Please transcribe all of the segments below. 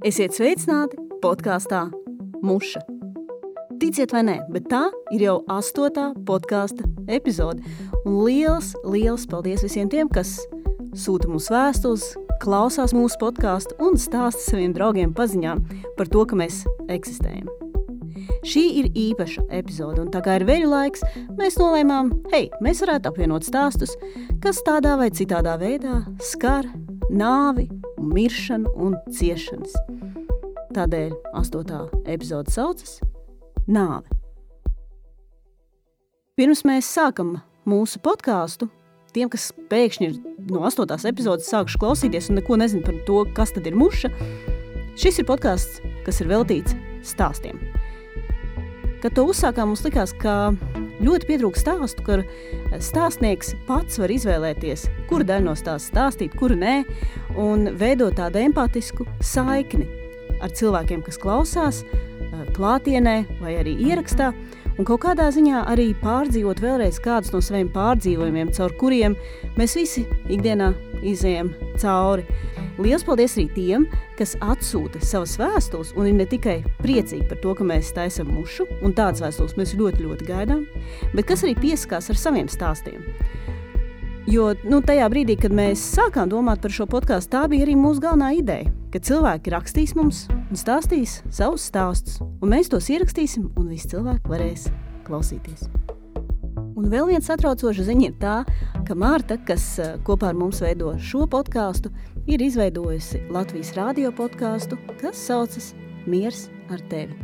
Esiet sveicināti podkāstā Muša. Ticiet vai nē, bet tā ir jau astotā podkāstu epizode. Un liels, liels paldies visiem tiem, kas sūta mums vēstules, klausās mūsu podkāstu un stāsta saviem draugiem paziņām par to, ka mēs eksistējam. Šī ir īpaša epizode, un tā kā ir veļu laiks, mēs nolēmām, hei, mēs varētu apvienot stāstus, kas tādā vai citādā veidā skar nāvi, miršanu un ciešanas. Tādēļ astotā epizode saucas Nāve. Pirms mēs sākam mūsu podkāstu, tiem, kas pēkšņi ir no astotās epizodes sākuši klausīties un neko nezina par to, kas tad ir muša, šis ir podkāsts, kas ir veltīts stāstiem. Kad to uzsākām, mums likās, ka ļoti pietrūkst stāstu, kur stāstnieks pats var izvēlēties, kuru daļu no stāsta stāstīt, kuru nē, un veidot tādu empatisku saikni ar cilvēkiem, kas klausās, klātienē vai arī ierakstā, un kaut kādā ziņā arī pārdzīvot vēlreiz kādus no saviem pārdzīvojumiem, caur kuriem mēs visi ikdienā izējam cauri. Lielas paldies arī tiem, kas atsūta savas vēstules un ir ne tikai priecīgi par to, ka mēs taisam mušu, un tādas vēstules mēs ļoti, ļoti gaidām, bet kas arī piesakās ar saviem stāstiem. Jo nu, tajā brīdī, kad mēs sākām domāt par šo podkāstu, tā bija arī mūsu galvenā ideja. Ka cilvēki rakstīs mums un stāstīs savus stāstus, un mēs tos ierakstīsim, un visi cilvēki varēs klausīties. Un vēl viena satraucoša ziņa ir tā, ka Mārta, kas eh, kopā ar mums veido šo podkāstu, ir izveidojusi Latvijas radio podkāstu, kas saucas Miers ar tevi.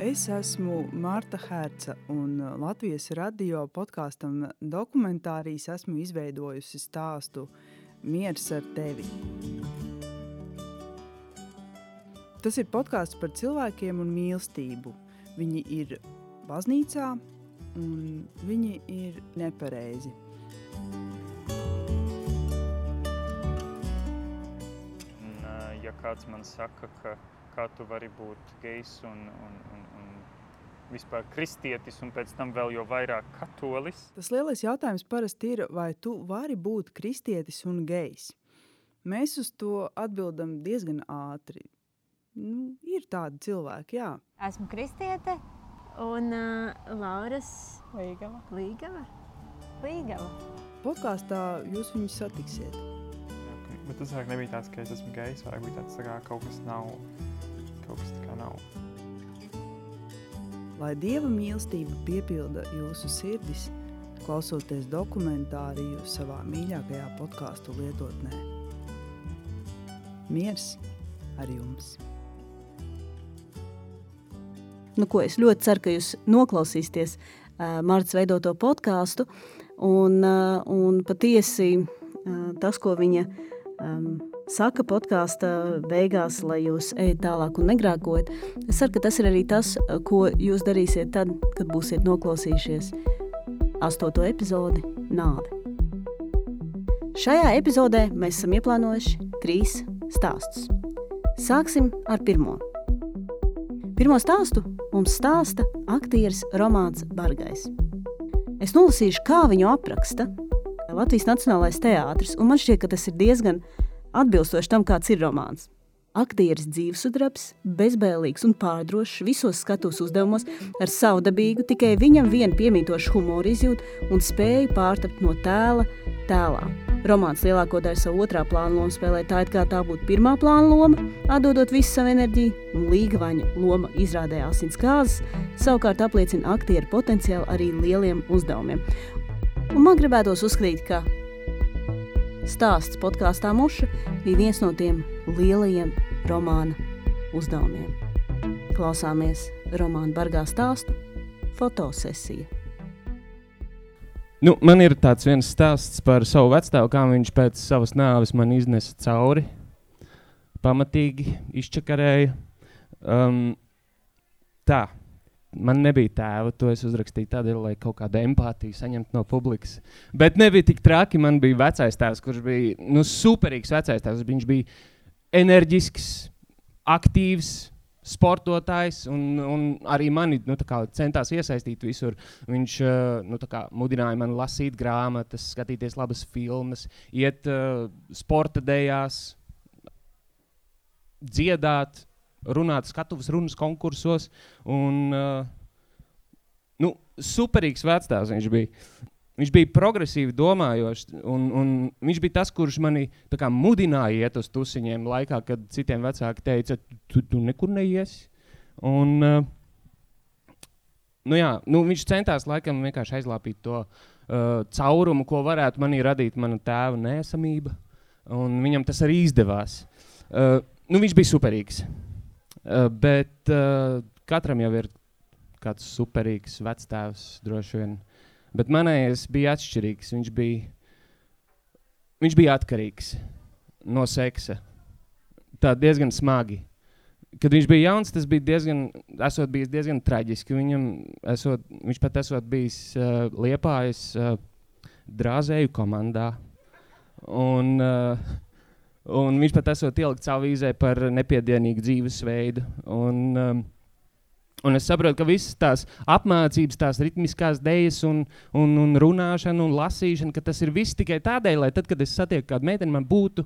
Es esmu Marta Herca, un Latvijas radio podkāstam dokumentārijas esmu izveidojusi stāstu Miers ar tevi. Tas ir podkāsts par cilvēkiem un mīlestību. Viņi ir baznīcā, un viņi ir nepareizi. Kāds man saka, ka kā tu vari būt gejs un, un, un, un vispār kristietis, un pēc tam vēl jau vairāk katolis. Tas lielais jautājums parasti ir, vai tu vari būt kristietis un gejs? Mēs uz to atbildam diezgan ātri. Nu, ir tādi cilvēki, jā. Esmu kristiete, un uh, Lauras Līgava. Līgava. Līgava. Podkāstā jūs viņus satiksiet. Bet tas vairāk nebija tāds, ka es esmu gejs, vai bija tāds, tā kā kaut kas nav, kaut kas tā kā nav. Lai dieva mīlestība piepilda jūsu sirdis, klausoties dokumentāriju savā mīļākajā podkāstu lietotnē. Miers ar jums! nu, ko es ļoti ceru, ka jūs noklausīsieties uh, Martas veidoto podkāstu. Un, uh, un patiesi uh, tas, ko viņa um, saka podkāsta beigās, lai jūs ejat tālāk un negrākojat, es ceru, ka tas ir arī tas, ko jūs darīsiet tad, kad būsiet noklausījušies astoto epizodi Nāve. Šajā epizodē mēs esam ieplānojuši trīs stāstus. Sāksim ar pirmo. Pirmo stāstu mums stāsta aktieris Romanis Bargais. Es nolasīšu, kā viņu apraksta Latvijas Nacionālais teātris, un man šķiet, ka tas ir diezgan atbilstoši tam, kāds ir romāns. Aktieris dzīvesudrabs, bezbēlīgs un pārdrošs visos skatus uzdevumos, ar savdabīgu, tikai viņam vien piemītošu humoru izjūtu un spēju pārtapt no tēla tēlā. Romāns lielāko daļu savu otrā plāna lomu spēlē tā, it kā tā būtu pirmā plāna loma, atdodot visu savu enerģiju, un līgavaņa loma izrādē asins kāzas, savukārt apliecina aktieru potenciālu arī lieliem uzdevumiem. Un man gribētos uzskatīt, ka stāsts podkāstā Muša bija viens no tiem lielajiem romāna uzdevumiem. Klausāmies romāna bargā stāstu fotosesija. Nu, man ir tāds viens stāsts par savu vecstāvu, kā viņš pēc savas nāves man iznesa cauri. Pamatīgi izčakarēja. Um, tā, man nebija tēva, to es uzrakstīju tādēļ, lai kaut kādu empātiju saņemtu no publikas. Bet nebija tik traki, man bija vecais tēvs, kurš bija nu, superīgs vecais tēvs. Viņš bija enerģisks, aktīvs, sportotājs, un, un arī mani nu, centās iesaistīt visur. Viņš nu, mudināja mani lasīt grāmatas, skatīties labas filmas, iet uh, sporta dejās, dziedāt, runāt skatuves runas konkursos. Un, uh, nu, superīgs vecāks viņš bija. Viņš bija progresīvi domājošs, un, un viņš bija tas, kurš mani kā, mudināja iet uz tusiņiem laikā, kad citiem vecāki teica, tu, tu nekur neiesi. Un, uh, nu jā, nu, viņš centās laikam vienkārši aizlāpīt to uh, caurumu, ko varētu manī radīt mana tēva nesamība. Un viņam tas arī izdevās. Uh, nu, viņš bija superīgs. Uh, bet uh, katram jau ir kāds superīgs vectēvs droši vien. Bet manējais bija atšķirīgs. Viņš bija, viņš bija atkarīgs no seksa. Tā diezgan smagi. Kad viņš bija jauns, tas bija diezgan, esot bijis diezgan traģiski. Viņam, esot, viņš pat esot bijis uh, liepājis uh, drāzēju komandā. Un, uh, un viņš pat esot ielikts avīzē par nepiedienīgu dzīvesveidu. Un, um, Un es saprotu, ka visas tās apmācības, tās ritmiskās dēļas, un, un, un runāšana un lasīšana, ka tas ir viss tikai tādēļ, lai tad, kad es satieku kādu meiteni, man būtu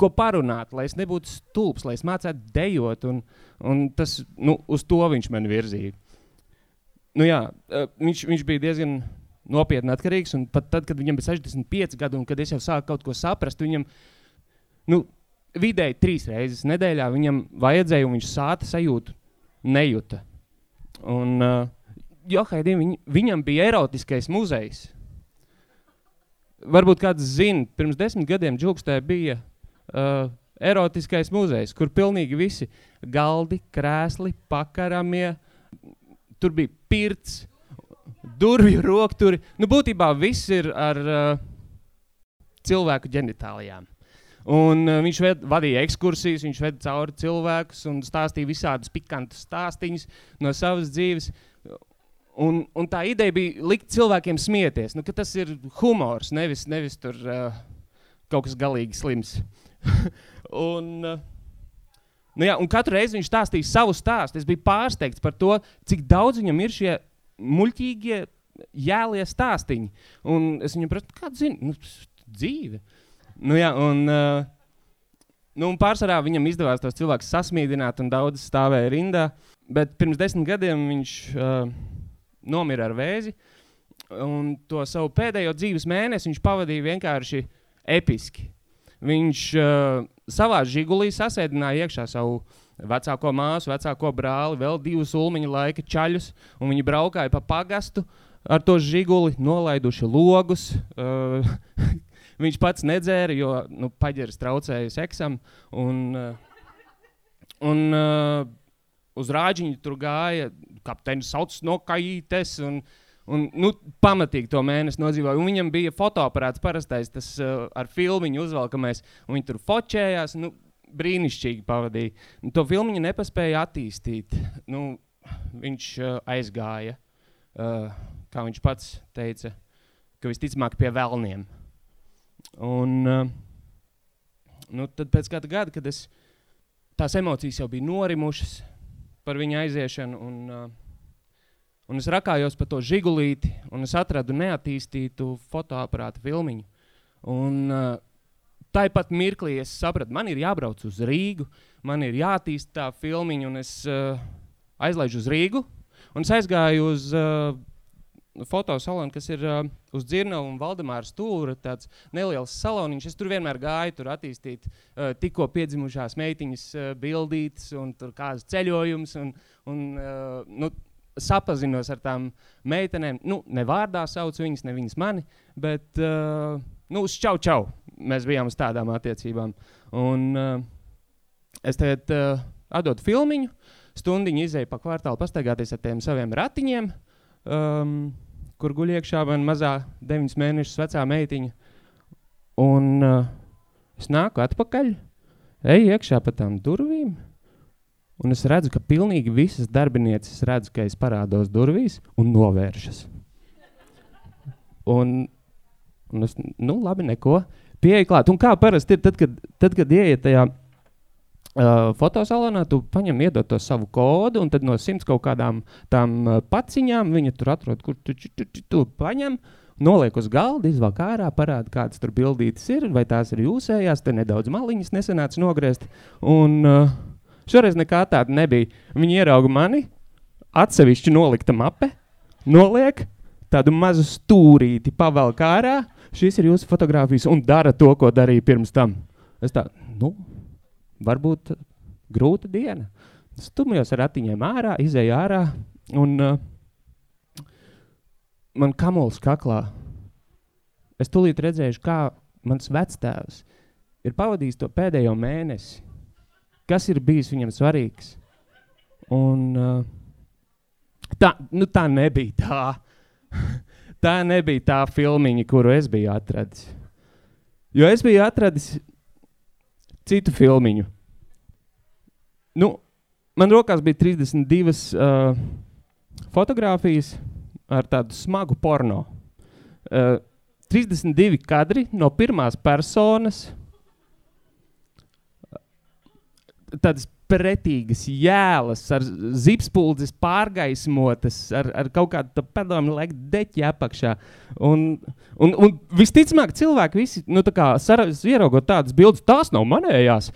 ko parunāt, lai es nebūtu stulbs, lai es mācītu dejot. Un, un tas, nu, uz to viņš man virzīja. Nu, jā, viņš, viņš bija diezgan nopietni atkarīgs, un pat tad, kad viņam bija 65 gadi, un kad es jau sāku kaut ko saprast, viņam nu, vidēji trīs reizes nedēļā viņam vajadzēja, un viņš sāta sajūtu nejuta. Un uh, Johaidim, viņ, viņam bija erotiskais muzejs. Varbūt kāds zina, pirms desmit gadiem Džukstē bija uh, erotiskais muzejs, kur pilnīgi visi galdi, krēsli, pakaramie, tur bija pirts, durvju rokturi. Nu, būtībā viss ir ar uh, cilvēku ģenitālijām. Un, uh, viņš ved, vadīja ekskursijas, viņš veda cauri cilvēkus un stāstīja visādus pikantus stāstīņus no savas dzīves. Un, un tā ideja bija likt cilvēkiem smieties, nu, ka tas ir humors, nevis, nevis tur, uh, kaut kas galīgi slims. un, uh, nu jā, un katru reizi viņš stāstīja savu stāstu. Es biju pārsteigts par to, cik daudz viņam ir šie muļķīgie, jēlie stāstīņi. Un es viņam pratu, kāda zina, nu, dzīve. Nu, jā, un, uh, nu, un pārsvarā viņam izdevās tos cilvēkus sasmīdināt, un daudz stāvēja rindā. Bet pirms desmit gadiem viņš uh, nomira ar vēzi. Un to savu pēdējo dzīves mēnesi viņš pavadīja vienkārši episki. Viņš uh, savā žigulī sasēdināja iekšā savu vecāko māsu, vecāko brāli, vēl divus ulmiņa laika čaļus, un viņi braukāja pa pagastu ar to žiguli, nolaiduši logus. Uh, Viņš pats nedzēra, jo nu, paģeris traucēja seksam. Un, uh, un uh, uz rāģiņu tur gāja kapteinis sauc no kaites. Un, Un, nu, pamatīgi to mēnesi nodzīvoja. Un viņam bija fotoaparāts, parastais, tas uh, ar filmu uzvelkamais. Viņi tur focējās. Nu, brīnišķīgi pavadīja. Nu, to filmu nepaspēja attīstīt. Nu, viņš uh, aizgāja, uh, kā viņš pats teica, ka visticamāk pie vēlniem. Un, uh, nu, tad pēc kāda gada, kad es, tās emocijas jau bija norimušas par viņa aiziešanu, un, uh, un es rakājos pa to žigulīti, un es atradu neattīstītu fotoaparātu filmiņu. Un, uh, Tāpat mirklī es sapratu, man ir jābrauc uz Rīgu, man ir jātīst tā filmiņa, un es uh, aizlaižu uz Rīgu. Un es aizgāju uz uh, fotosalonu, kas ir uh, uz Dzirnavu un Valdemāra stūra, tāds neliels saloniņš. Es tur vienmēr gāju, tur attīstīt uh, tikko piedzimušās meitiņas uh, bildītas un kādas ceļojumus un, un uh, nu, sapazinos ar tām meitenēm. Nu, ne vārdā sauc viņas, ne viņas mani, bet uh, nu, uz čau čau mēs bijām uz tādām attiecībām. Un uh, es tagad uh, atdodu filmiņu, stundiņu izēju pa kvartālu pastaigāties ar tiem saviem ratiņiem. Um, kur guļ iekšā man mazā 9 mēnešus vecā meitiņa. Un uh, es nāku atpakaļ, eju iekšā pa tām durvīm, un es redzu, ka pilnīgi visas darbinieces redz, ka es parādos durvīs un novēršas. Un, un es, nu labi, neko, pieeja klāt. Un kā parasti ir, tad, kad, tad, kad ieiet tajā Uh, fotosalonā tu paņem, iedod to savu kodu, un tad no simts kaut kādām tām uh, paciņām viņa tur atrod, kur tu, tu, tu, tu, tu paņem, noliek uz galda, izvelk ārā, parāda, kādas tur bildītas ir, vai tās ir jūsējās, te nedaudz maliņas nesenāts nogriezt, un uh, Šoreiz nekā tāda nebija. Viņi ierauga mani, atsevišķi nolikta mape, noliek tādu mazu stūrīti, pavelk ārā. Šīs ir jūsu fotogrāfijas un dara to, ko darīja pirms tam. Es tā, nu, varbūt grūta diena. Stumjos ar ratiņiem ārā, izēju ārā un uh, man kamols kaklā. Es tūlīt redzēju, kā mans vectēvs ir pavadījis to pēdējo mēnesi. Kas ir bijis viņam svarīgs? Un, uh, tā, nu, tā nebija tā. tā nebija tā filmiņa, kuru es biju atradis. Jo es biju atradis citu filmiņu. Nu, man rokās bija 32 uh, fotogrāfijas ar tādu smagu porno. Uh, 32 kadri no pirmās personas. Tādas pretīgas jēlas, ar zipspuldzes pārgaismotas, ar, ar kaut kādu padomu laiku deķi apakšā. Un, un, un visticamāk, cilvēki visi, nu, tā kā ieraugot tādas bildes, tās nav manējās.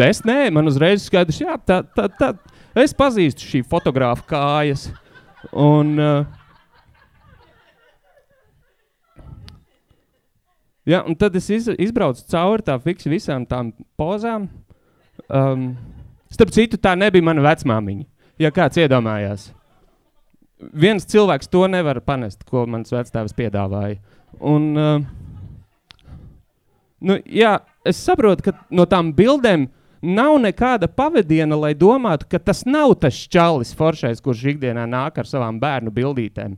Es nē, man uzreiz skaidrs, jā, tā, tā, tā. Es pazīstu šī fotografa kājas. Un, uh, Ja, un tad es iz, izbraucu cauri tā fiksi visām tām pozām. Um, starp citu, tā nebija mana vecmāmiņa. Ja kāds iedomājās, viens cilvēks to nevar panest, ko mans vectēvs piedāvāja. Un, uh, nu, jā, es saprotu, ka no tām bildēm nav nekāda pavadiena, lai domātu, ka tas nav tas čalis foršais, kurš ikdienā nāk ar savām bērnu bildītēm.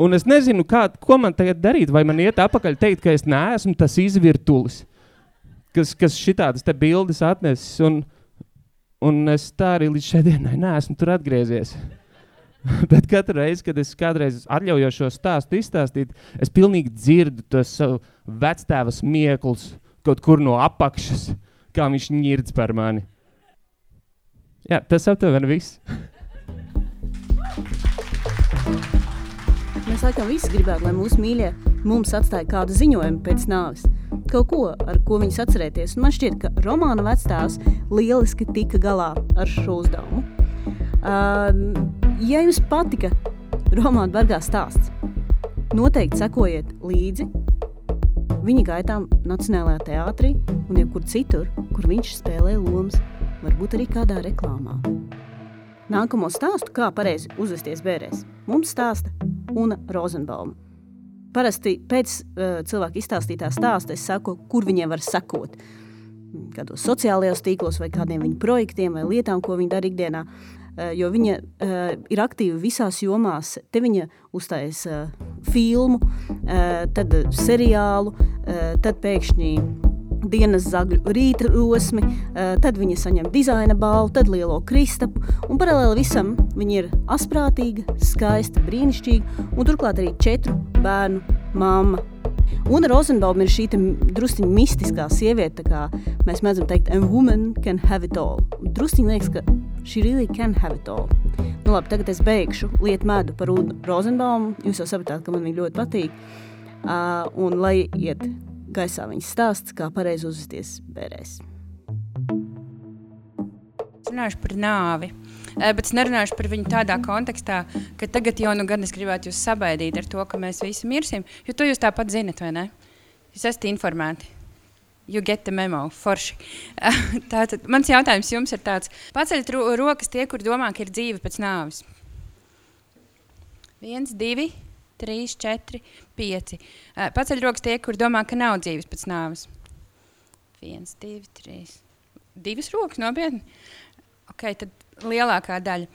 Un es nezinu, kā, ko man tagad darīt. Vai man iet atpakaļ, teikt, ka es neesmu tas izvirtulis, kas, kas šitādas bildes atnesis. Un, un es tā arī līdz šai dienai neesmu tur atgriezies. Bet katru reizi, kad es kādreiz atļaujos šo stāstu izstāstīt, es pilnīgi dzirdu to savu vectēva smieklus kaut kur no apakšas, kā viņš ņirdz par mani. Jā, tas aptuveni viss. Mēs laikam visi gribētu, lai mūsu mīļie mums atstāja kādu ziņojumu pēc nāves. Kaut ko, ar ko viņus atcerēties. Un man šķiet, ka romāna vectēvs lieliski tika galā ar šo uzdevumu. Uh, ja jums patika romāna Bargā stāsts, noteikti sekojiet līdzi viņa gaitām Nacionālajā teātrī un jebkur citur, kur viņš spēlē lomas, varbūt arī kādā reklāmā. Nākamo stāstu, kā pareizi uzvesties bērēs, mums stāsta un Rozenbauma. Parasti pēc uh, cilvēka izstāstītā stāsta es saku, kur viņiem var sekot. Kādos sociālajos tīklos, vai kādiem viņa projektiem, vai lietām, ko viņa dara ikdienā. Uh, jo viņa uh, ir aktīva visās jomās. Te viņa uzstājas uh, filmu, uh, tad seriālu, uh, tad pēkšņi dienas zagļu rīta rosmi, tad viņa saņem dizaina balvu, tad lielo kristapu, un paralēli visam viņa ir asprātīga, skaista, brīnišķīga, un turklāt arī četru bērnu mamma. Un Rozenbaum ir šī drusciņa mistiskā sieviete, kā mēs mēdzam teikt, a woman can have it all. Drusciņa liekas, ka she really can have it all. Nu labi, tagad es beigšu lietu medu par Rozenbaumu, jūs jau sapratāt, ka man viņa ļoti patīk. Uh, un lai iet Gaisā viņas stāsts, kā pareizi uzvesties bērēs. Runāšu par nāvi. Bet es nerunāšu par viņu tādā kontekstā, ka tagad jau nu gan es gribētu jūs sabaidīt ar to, ka mēs visi mirsim. Jo to jūs tāpat zinat, vai ne? Jūs esat informēti. You get the memo, forši. Tātad, mans jautājums jums ir tāds: paceļat ro rokas tie, kur domā, ka ir dzīve pēc nāves. Viens, divi, 3, 4, 5. Paceļ rokas tie, kur domā, ka nav dzīves pēc nāves. 1, 2, 3. Divas rokas nopietni. Ok, tad lielākā daļa.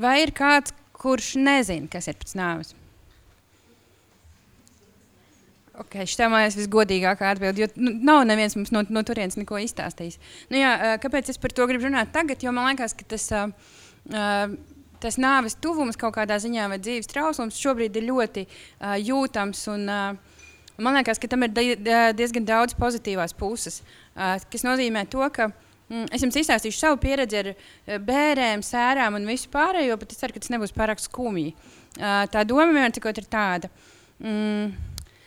Vai ir kāds, kurš nezina, kas ir pēc nāves? Ok, šī man ir visgodīgākā atbilde. Jo nu, nav neviens mums no, no turienes neko izstāstījis. Nu, jā, kāpēc es par to gribu runāt tagad? Jo man liekas, ka tas. Uh, uh, tas nāves tuvums kaut kādā ziņā vai dzīves trauslums šobrīd ir ļoti uh, jūtams. Un, uh, man liekas, ka tam ir diezgan daudz pozitīvās puses, kas nozīmē to, ka mm, es jums izstāstīšu savu pieredzi ar bērniem, sērām un visu pārējo, bet es ceru, ka tas nebūs pārāk skumji. Tā doma vienmēr ir tāda. Mm,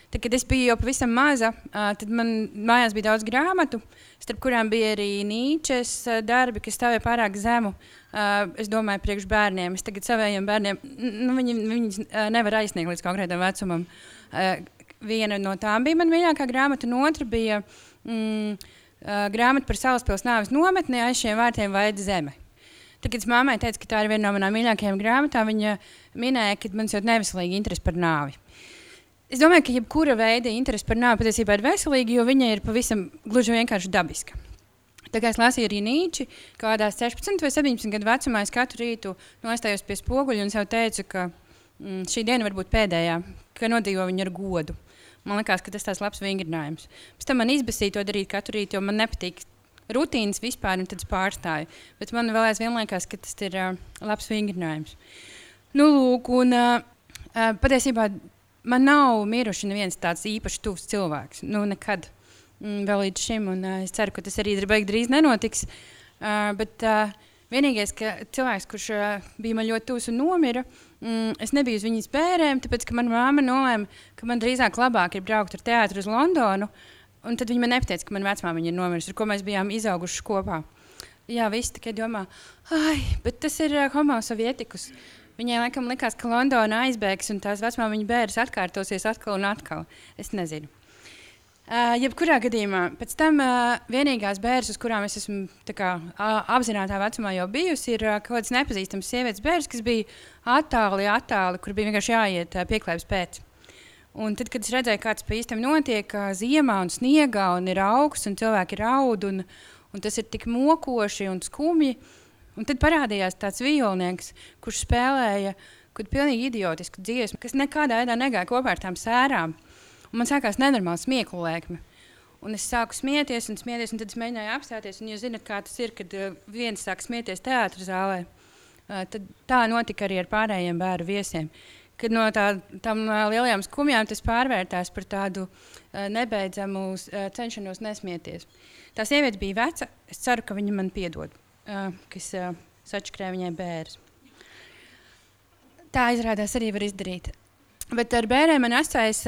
Tad, kad es biju jau pavisam maza, tad man mājās bija daudz grāmatu, starp kurām bija arī Nīčes darbi, kas stāvēja pārāk zemu. Uh, es domāju, priekš bērniem. Es tagad saviem bērniem, nu, viņi, viņi uh, nevar aizsniegt līdz konkrētam vecumam. Uh, viena no tām bija mana mīļākā grāmata, un otra bija mm, uh, grāmata par Salaspils nāves nometni aiz šiem vārtiem Vaida Zeme. Tad, kad mammai teicu, ka tā ir viena no manām mīļākajām grāmatām, viņa minēja, ka man ir neveselīga interese par nāvi. Es domāju, ka jebkura veida interese par nāvi patiesībā ir veselīga, jo viņa ir pavisam gluži vienkārši dabiska. Tā kā es lasīju arī Nīči, kādā 16 vai 17 gadu vecumā es katru rītu nostājos pie spoguļa un sev teicu, ka mm, šī diena var būt pēdējā, ka nodzīvo viņu ar godu. Man liekas, ka tas tāds labs vingrinājums. Pēc tam man izbasīja to darīt katru rītu, jo man nepatīk rutīnas vispār, un tad es pārstāju. Bet man vēl aizvien liekas, ka tas ir uh, labs vingrinājums. Nu, lūk, un uh, patiesībā man nav miruši neviens tāds īpaši tuvs cilvēks. Nu, nekad vēl līdz šim. Un, uh, es ceru, ka tas arī drīz nenotiks. Uh, bet uh, vienīgais cilvēks, kurš uh, bija man ļoti tuvs un nomira, mm, es nebiju uz viņas bērniem, tāpēc ka manā māte nolēma, ka man drīzāk labāk ir braukt ar teātru uz Londonu. Un tad viņa man nepateica, ka manā vecumā viņa ir nomirusi, ar ko mēs bijām izauguši kopā. Jā, viss tikai domā, ah, bet tas ir uh, homo sovietikus. Viņai laikam likās, ka Londona aizbēgs un tās vecmāmiņa bērns atkārtosies atkal un atkal. Es nezinu. Uh, jebkurā gadījumā, pēc tam uh, vienīgās bērns, uz kurām es esmu kā, uh, apzināti vecumā jau bijusi, ir uh, kaut kāds nepazīstams sievietes bērns, kas bija attāli, attāli, kur bija vienkārši jāiet uh, pieklājības pēc. Un tad, kad es redzēju, kas pa īstam notiek, uh, ziemā un sniegā, un ir augsts, un cilvēki raud, un, un tas ir tik mokoši un skumji, Un tad parādījās tāds violnieks, kurš spēlēja kaut pilnīgi idiotisku dziesmu, kas nekādā veidā negāja kopā ar tām sērām. Un man sākās nenormāls smieklu lēkme. Un es sāku smieties, un smieties, un tad es mēģināju apstāties. Un jūs zināt, kā tas ir, kad uh, viens sāk smieties teātris zālē. Uh, tad tā notika arī ar pārējiem bērnu viesiem. Kad no tā, tām uh, lielajām skumjām tas pārvērtās par tādu uh, nebeidzamu uh, cenšanos nesmieties. Tā sieviete bija veca. Es ceru, ka viņa man piedod kas sačakrēja viņai bērns. Tā izrādās arī var izdarīt. Bet ar bērniem man asociējas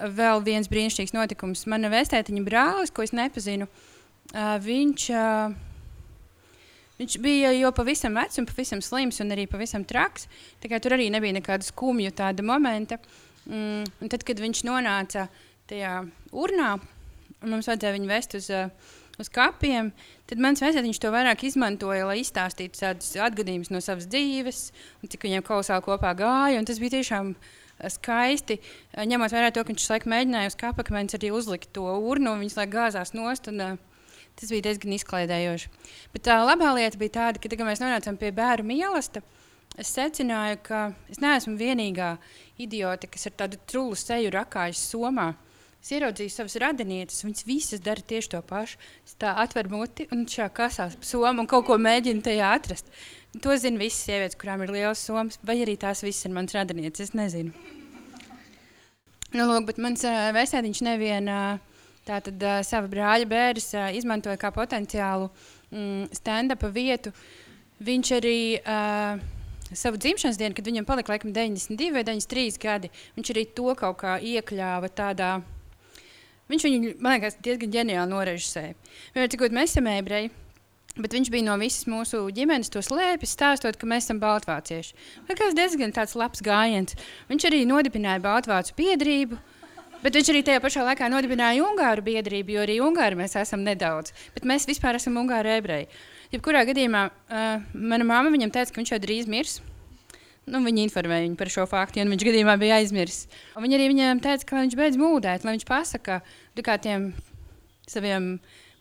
vēl viens brīnišķīgs notikums. Mana vēstētiņa brālis, ko es nepazinu, viņš, viņš bija jau pavisam vecs un pavisam slims un arī pavisam traks. Tur arī nebija nekāda skumju tāda momenta. Mm, un tad, kad viņš nonāca tajā urnā, un mums vajadzēja viņu vest uz uh, uz kapiem, tad mans vecāks to vairāk izmantoja, lai izstāstītu tādus atgadījumus no savas dzīves, un cik viņiem kolosāli kopā gāja. Tas bija tiešām eh, skaisti, eh, ņemot vērā to, ka viņš laikam mēģināja uz kapakmeņa arī uzlikt to urnu, un viņas lai gāzās nost. Un, uh, Tas bija diezgan izklaidējoši. Bet tā labā lieta bija tāda, ka, kad mēs nonācām pie bērnu mīlestības, es secināju, ka es neesmu vienīgā idiote, kas ar tādu trulu seju rakājas somā. Es ieraudzīju savas radinieces, viņas visas dara tieši to pašu. Es tā atveru muti un šā kasās somu un kaut ko mēģinu tajā atrast. To zina visas sievietes, kurām ir liels somas, vai arī tās visas ir mans radinieces, es nezinu. Nu, lūk, bet mans uh, vēstētiņš nevien uh, tātad uh, sava brāļa bērns uh, izmantoja kā potenciālu mm, stand-up vietu. Viņš arī uh, savu dzimšanas dienu, kad viņam palika laikam 92 vai 93 gadi, viņš arī to kaut kā iekļāva tādā Viņš viņu, man liekas, diezgan ģeniāli norežisēja. Vienmēr cikot mēs esam ebreji, bet viņš bija no visas mūsu ģimenes to slēpis, stāstot, ka mēs esam baltvācieši. Liekas, diezgan tāds labs gājiens. Viņš arī nodibināja Baltvācu biedrību. Bet viņš arī tajā pašā laikā nodibināja Ungāru biedrību, jo arī Ungāri mēs esam nedaudz. Bet mēs vispār esam Ungāri ebreji. Jebkurā gadījumā uh, mana mamma viņam teica, ka viņš jau drīz mirs. Nu, viņa informēja viņu par šo faktu, jo viņš gadījumā bija aizmirsis. Viņa arī viņam teica, ka viņš beidz mūdēt, lai viņš pasakā tiem saviem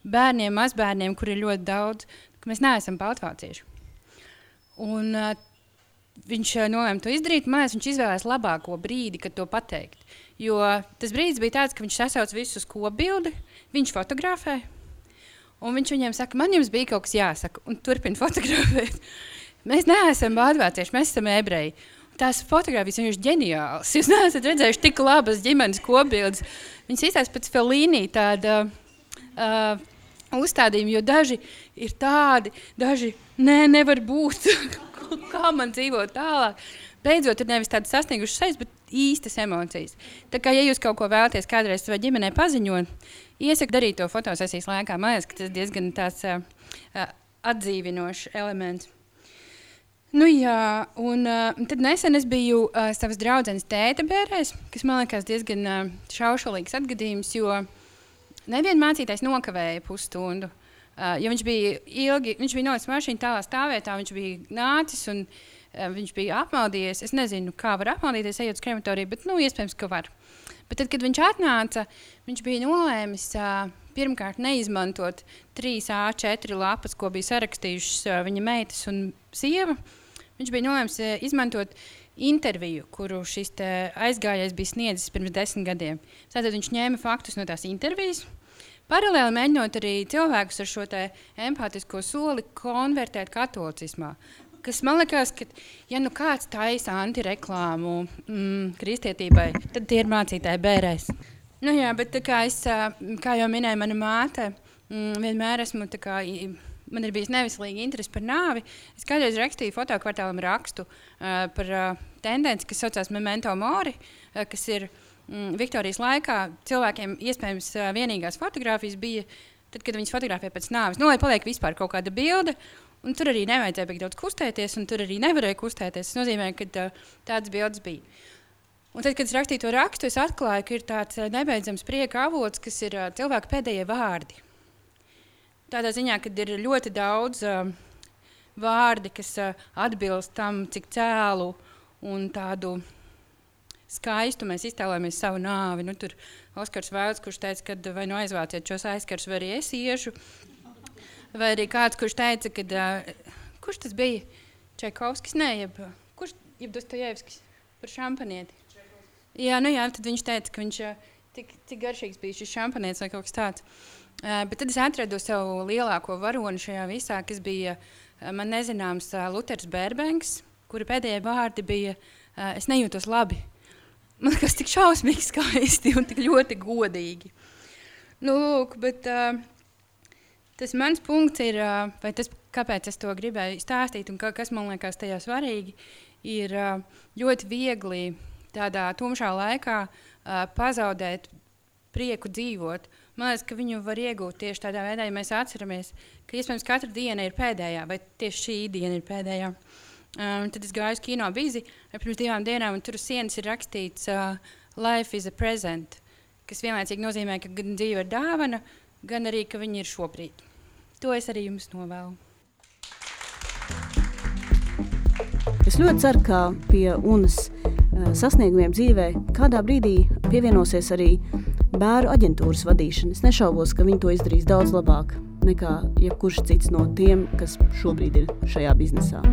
bērniem, mazbērniem, kuriem ir ļoti daudz, ka mēs neesam baltvācieši. Un, uh, viņš nolēma to izdarīt. Mājās viņš izvēlējās labāko brīdi, kad to pateikt. Jo tas brīdis bija tāds, ka viņš sasauc visus kopbildi, viņš fotografē. Un viņš viņiem saka, man jums bija kaut kas jāsaka, un turpina fotografēt. Mēs neesam bādvācieši, mēs esam ebreji. Tās fotogrāfijas ir ģeniālas. Jūs neesat redzējuši tik labas ģimenes kopbildes. Viņas izstāsta pēc Felīnī tāda uh, uzstādījuma, jo daži ir tādi, daži nē, nevar būt. Kā man dzīvot tālāk? beidzot ir nevis tādas sasniegušas sejas, bet īstas emocijas. Tā kā, ja jūs kaut ko vēlaties kādreiz savai ģimenei paziņot, iesaku darīt to fotosesijas laikā. Man liekas, ka tas diezgan tāds uh, uh, atdzīvinošs elements. Nu, jā, un uh, tad nesen es biju uh, savas draudzenes tēta bērēs, kas man liekas diezgan uh, šaušalīgs atgadījums, jo nevienu mācītājs nokavēja pusstundu. Uh, jo viņš bija ilgi, viņš bija nolicis mašīnu tālā stāvvietā, viņš bija nācis un uh, viņš bija apmaldījies. Es nezinu, kā var apmaldīties, ejot uz krematoriju, bet nu, iespējams, ka var. Bet tad, kad viņš atnāca, viņš bija nolēmis uh, pirmkārt neizmantot trīs A4 lapas, ko bija sarakstījušas uh, viņa meitas un sieva. Viņš bija nolēmis uh, izmantot interviju, kuru šis aizgājējs bija sniedzis pirms desmit gadiem. Tātad viņš ņēma faktus no tās intervijas. Paralēli mēģinot arī cilvēkus ar šo empātisko soli konvertēt katolicismā. Kas man liekas, ka, ja nu kāds taisa antireklāmu mm, kristietībai, tad tie ir mācītāji bērēs. Nu, jā, bet kā, es, kā jau minēja mana māte, mm, vienmēr esmu kā, man ir bijis nevislīga interese par nāvi. Es kādreiz rakstīju fotokvartālam rakstu uh, par uh, tendenci, kas saucās Memento Mori, uh, kas ir uh, mm, Viktorijas laikā cilvēkiem iespējams vienīgās fotogrāfijas bija tad, kad viņas fotografēja pēc nāves. Nu, lai paliek vispār kaut kāda bilde. Un tur arī nevajadzēja tik daudz kustēties, un tur arī nevarēja kustēties. Tas nozīmē, ka tādas bildes bija. Un tad, kad es rakstīju to rakstu, es atklāju, ka ir tāds nebeidzams prieka avots, kas ir cilvēku pēdējie vārdi. Tādā ziņā, ka ir ļoti daudz uh, vārdi, kas uh, atbilst tam, cik cēlu un tādu skaistu mēs iztēlojamies savu nāvi. Nu, tur Oskars Vēls, kurš teica, ka vai nu aizvāciet šos aizskars, vai arī es iešu. Vai arī kāds, kurš teica, ka uh, kurš tas bija? Čekovskis, nē, jeb, kurš jeb Dostojevskis par šampanieti. Jā, nu jā, tad viņš teica, ka viņš tik, tik garšīgs bija šis šampanietis vai kaut kas tāds. Uh, bet tad es atradu savu lielāko varoni šajā visā, kas bija uh, man nezināms uh, Luters Bērbengs, kura pēdējie vārdi bija uh, es nejūtos labi man liekas, tik šausmīgi skaisti un tik ļoti godīgi. Nu, lūk, bet, uh, tas mans punkts ir, uh, vai tas, kāpēc es to gribēju stāstīt un ka, kas man liekas tajā svarīgi, ir uh, ļoti viegli tādā tumšā laikā uh, pazaudēt prieku dzīvot. Man liekas, ka viņu var iegūt tieši tādā veidā, ja mēs atceramies, ka iespējams katra diena ir pēdējā, vai tieši šī diena ir pēdējā. Uh, Um, tad es gāju uz kino bizi pirms divām dienām, un tur uz sienas ir rakstīts, uh, Life is a present, kas vienlaicīgi nozīmē, ka gan dzīve ir dāvana, gan arī, ka viņi ir šobrīd. To es arī jums novēlu. Es ļoti ceru, ka pie UNAS uh, sasniegumiem dzīvē kādā brīdī pievienosies arī bērnu aģentūras vadīšana. Es nešaubos, ka viņi to izdarīs daudz labāk nekā jebkurš cits no tiem, kas šobrīd ir šajā biznesā.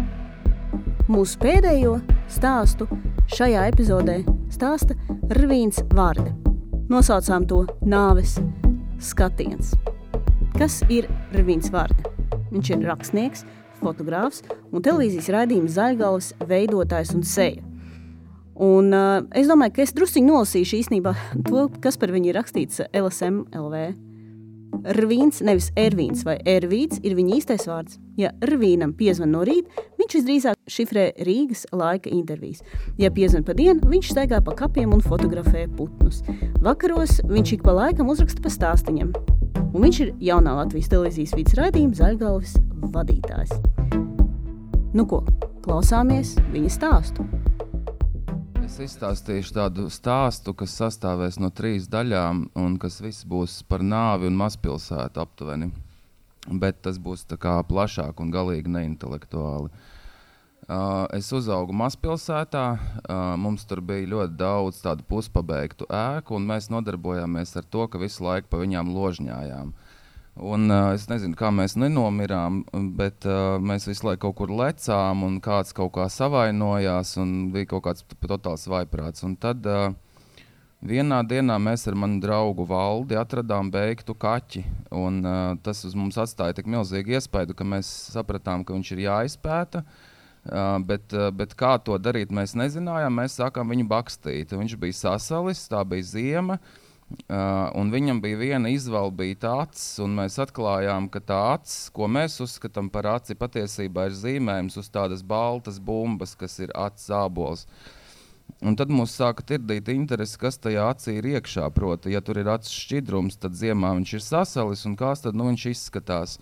Mūsu pēdējo stāstu šajā epizodē stāsta Rvīns Vārde. Nosaucām to nāves skatiens. Kas ir Rvīns Vārde? Viņš ir rakstnieks, fotogrāfs un televīzijas raidījuma zaļgales veidotājs un seja. Un, uh, es domāju, ka es druskuļi nolasīšu īstenībā to, kas par viņu ir rakstīts LSM LV Rvīns, nevis Ervīns vai Ervīts, ir viņa īstais vārds. Ja Rvīnam piezvan no rīta, viņš visdrīzāk šifrē Rīgas laika intervijas. Ja piezvan pa dienu, viņš staigā pa kapiem un fotografē putnus. Vakaros viņš ik pa laikam uzraksta pa stāstiņam. Un viņš ir jaunā Latvijas televīzijas vidas raidījuma Zaļgalvis vadītājs. Nu ko, klausāmies viņa stāstu. Izstāstīšu tādu stāstu, kas sastāvēs no trīs daļām, un kas viss būs par nāvi un mazpilsētu aptuveni. Bet tas būs plašāk un galīgi neintelektuāli. Uh, es uzaugu mazpilsētā. Uh, mums tur bija ļoti daudz tādu puspabeigtu ēku, un mēs nodarbojāmies ar to, ka visu laiku pa viņām ložņājām. Uh, Un, uh, es nezinu, kā mēs nenomirām, bet uh, mēs visu laiku kaut kur lecām, un kāds kaut kā savainojās, un bija kaut kāds totāls vaiprāts. Un tad uh, vienā dienā mēs ar manu draugu valdi atradām beigtu kaķi. Un, uh, tas uz mums atstāja tik milzīgu iespaidu, ka mēs sapratām, ka viņš ir jāizpēta. Uh, bet, uh, bet kā to darīt, mēs nezinājām. Mēs sākām viņu bakstīt. Viņš bija sasalis, tā bija ziema. Uh, Uh, un viņam bija viena izvalbīta acis, un mēs atklājām, ka tā acis, ko mēs uzskatām par aci, patiesībā ir zīmējums uz tādas baltas bumbas, kas ir acis zābols. Un tad mums sāka tirdīt interesi, kas tajā acī ir iekšā. Proti, ja tur ir acis šķidrums, tad ziemā viņš ir sasalis, un kāds tad nu, viņš izskatās.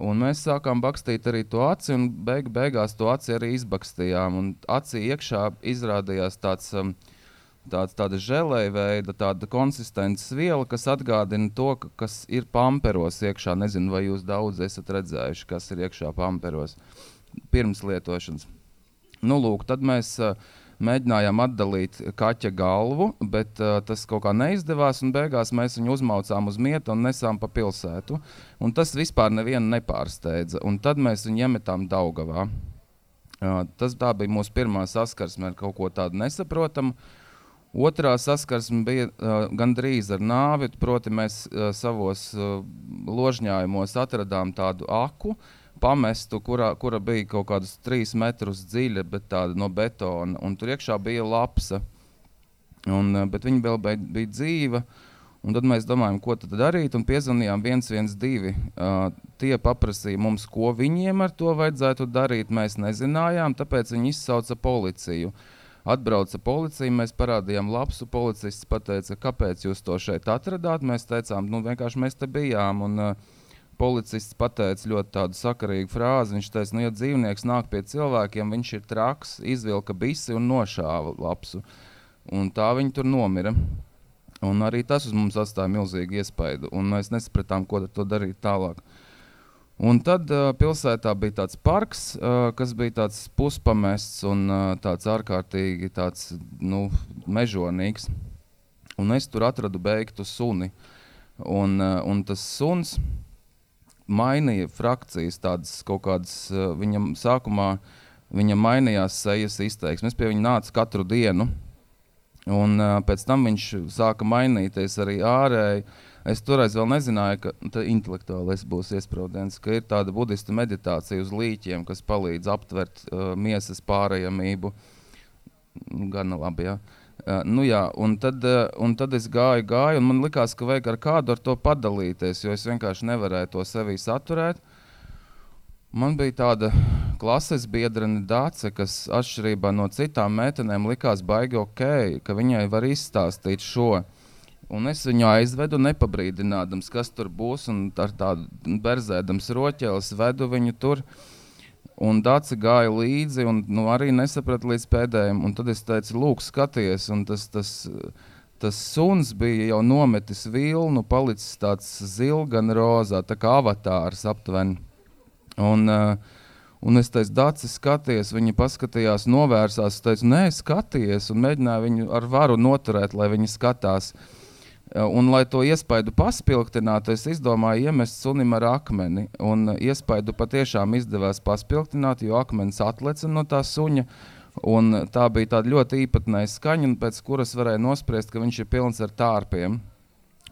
Un mēs sākām bakstīt arī to aci, un beig beigās to aci arī izbakstījām. Un acī iekšā izrādījās tāds um, tāds, tāda žēlēja veida, tāda konsistences viela, kas atgādina to, ka, kas ir pamperos iekšā. Nezinu, vai jūs daudz esat redzējuši, kas ir iekšā pamperos pirms lietošanas. Nu, lūk, tad mēs uh, mēģinājām atdalīt kaķa galvu, bet uh, tas kaut kā neizdevās. Beigās mēs viņu uzmaucām uz mietu un nesām pa pilsētu. Un tas vispār nevienu nepārsteidza. Un tad mēs viņu iemetām Daugavā. Uh, tas bija mūsu pirmā saskarsme ar kaut ko tādu nesaprotamu. Otrā saskarsme bija uh, gandrīz ar nāvi. Proti, mēs uh, savos uh, ložņājumos atradām tādu aku, pamestu, kurā, kura bija kaut kādus trīs metrus dziļa, bet tāda no betona. Un tur iekšā bija lapsa, un, uh, bet viņa vēl bija, bija dzīva. Un tad mēs domājām, ko tad darīt, un piezvanījām 112. Uh, tie paprasīja mums, ko viņiem ar to vajadzētu darīt. Mēs nezinājām, tāpēc viņi izsauca policiju. Uh, Atbrauca policija, mēs parādījām lapsu. Policists teica, kāpēc jūs to šeit atradāt. Mēs teicām, nu vienkārši mēs te bijām. Un, uh, policists pateica ļoti tādu sakarīgu frāzi. Viņš teica, nu, ja dzīvnieks nāk pie cilvēkiem, viņš ir traks, izvilka bisi un nošāva lapsu. Un tā viņi tur nomira. Un arī tas uz mums atstāja milzīgu iespaidu. Un mēs nesapratām, ko ar to darīt tālāk. Uh, Un tad uh, pilsētā bija tāds parks, uh, kas bija tāds puspamests un uh, tāds ārkārtīgi tāds, nu, mežonīgs. Un es tur atradu beigtu suni. Un, uh, un tas suns mainīja frakcijas, tādas kaut kādas. Uh, viņam sākumā viņam mainījās sejas izteiksme. Es pie viņa nācu katru dienu. Un uh, pēc tam viņš sāka mainīties arī ārēji. Uh, Es toreiz vēl nezināju, ka intelektuālais būs iesprūdens, ka ir tāda budistu meditācija uz līķiem, kas palīdz aptvert uh, miesas pārējamību. Gan labi, jā. Uh, nu jā, un tad, uh, un tad es gāju, gāju, un man likās, ka vajag ar kādu ar to padalīties, jo es vienkārši nevarēju to sevī saturēt. Man bija tāda klases biedrene Dāce, kas atšķirībā no citām meitenēm likās baigi ok, ka viņai var izstāstīt šo. Uh, Un es viņu aizvedu, nepabrīdinādams, kas tur būs. Ar tādu berzēdams roķeles vedu viņu tur. Un Dārsa gāja līdzi, un nu, arī nesaprata līdz pēdējiem. Un tad es teicu, lūk, skaties, un tas, tas, tas suns bija jau nometis vilnu, palicis tāds zilgan rozā, tā kā avatārs aptuveni. Un, uh, Un es teicu, Dārcis, skaties, viņa paskatījās, novērsās. Es teicu, nē, skaties, un mēģināju viņu ar varu noturēt, lai viņa skatās. Uh, un, lai to iespaidu paspildinātu, es izdomāju iemest sunim ar akmeni. Un eh, iespaidu patiešām izdevās paspildināt, jo akmens atleca no tā suņa. Un tā bija ļoti īpatnēja skaņa, pēc kuras varēja nospriest, ka viņš ir pilns ar tārpiem.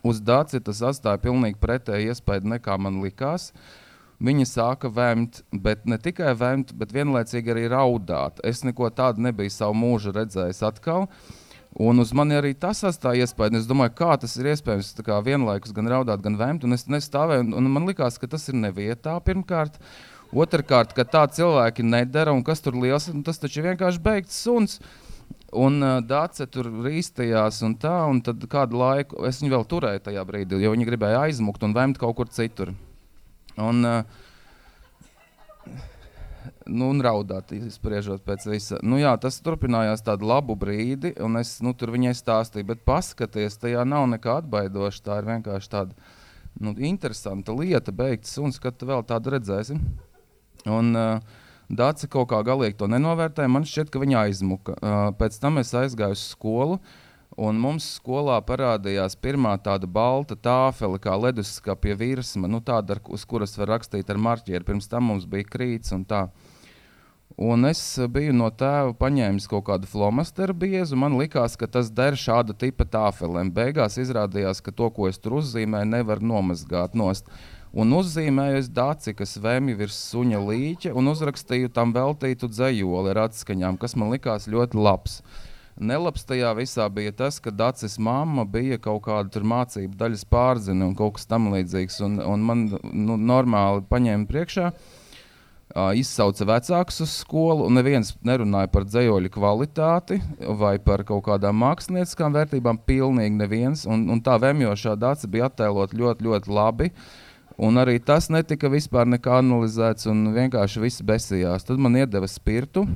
Uz dāci tas atstāja pilnīgi pretēju iespaidu nekā man likās. Viņa sāka vēmt, bet ne tikai vēmt, bet vienlaicīgi arī raudāt. Es neko tādu nebiju savu mūžu redzējis atkal. Uh, Un uz mani arī tas atstāja iespēju. Es domāju, kā tas ir iespējams vienlaikus gan raudāt, gan vēmt. Un es nestāvēju, un, un man likās, ka tas ir nevietā pirmkārt. Otrakārt, ka tā cilvēki nedara, un kas tur liels, tas taču ir vienkārši beigts suns. Un uh, Dārsa tur rīstījās, un tā, un tad kādu laiku es viņu vēl turēju tajā brīdī, jo viņi gribēja aizmukt un vēmt kaut kur citur. Un, uh, nu, un raudāt, spriežot pēc visa. Nu, jā, tas turpinājās tādu labu brīdi, un es nu, tur viņai stāstīju, bet paskaties, tajā nav nekā atbaidoša. Tā ir vienkārši tāda nu, interesanta lieta, beigts suns, kad tu vēl tādu redzēsi. Un, uh, Dācis kaut kā galīgi to nenovērtēja. Man šķiet, ka viņa aizmuka. Uh, pēc tam es aizgāju uz skolu. Un mums skolā parādījās pirmā tāda balta tāfele, kā leduskapja virsma, nu, tāda, uz kuras var rakstīt ar marķieru. Pirms tam mums bija krīts un tā. Uh, Un es biju no tēva paņēmis kaut kādu flomasteru biezu. Man liekas, ka tas der šāda tipa tāfelēm. Beigās izrādījās, ka to, ko es tur uzzīmēju, nevar nomazgāt nost. Un uzzīmēju es dāci, kas vēmi virs suņa līķa, un uzrakstīju tam veltītu dzējoli ar atskaņām, kas man likās ļoti labs. nelabs tajā visā bija tas, ka Dācis mamma bija kaut kāda mācību daļas pārzina un kaut kas tam līdzīgs. Un, un man nu, normāli paņēma priekšā, uh, izsauca vecākus uz skolu, un neviens nerunāja par dzējoļu kvalitāti vai par kaut kādām mākslinieckām vērtībām. Pilnīgi neviens. Un, un tā vēmjošā Dācis bija attēlot ļoti, ļoti labi. Un arī tas netika vispār nekā analizēts, un vienkārši viss besījās. Tad man iedeva spirtu,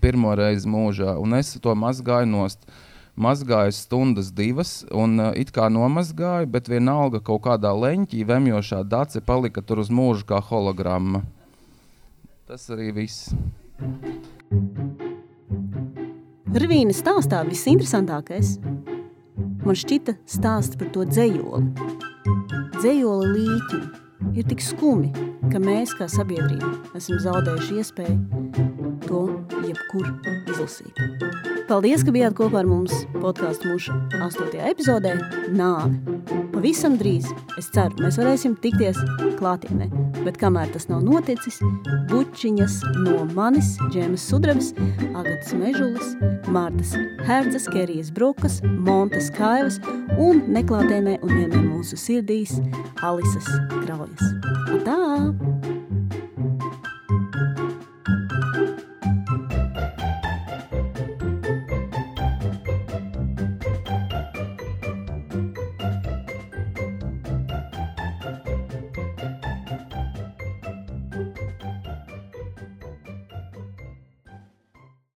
pirmo reizi mūžā, un es to mazgāju nost. Mazgāju stundas, divas, un uh, it kā nomazgāju, bet vienalga kaut kādā leņķī, vemjošā dace palika tur uz mūžu kā hologramma. Tas arī viss. Rvīna stāstā visinteresantākais man šķita stāsts par to dzējoli. Dzējoli līķi ir tik skumi, ka mēs kā sabiedrība esam zaudējuši iespēju to jebkur izlasīt. Paldies, ka bijāt kopā ar mums podkāstu mūsu 8. epizodē Nāve. Pavisam drīz, es ceru, mēs varēsim tikties klātienē, bet kamēr tas nav noticis, bučiņas no manis, Džēmas Sudrabas, Agatas Mežulas, Mārtas Herdzas, Kerijas Brukas, Montes Kaivas un neklātienē un vienmēr mūsu sirdīs Alises Kraujas. Tā!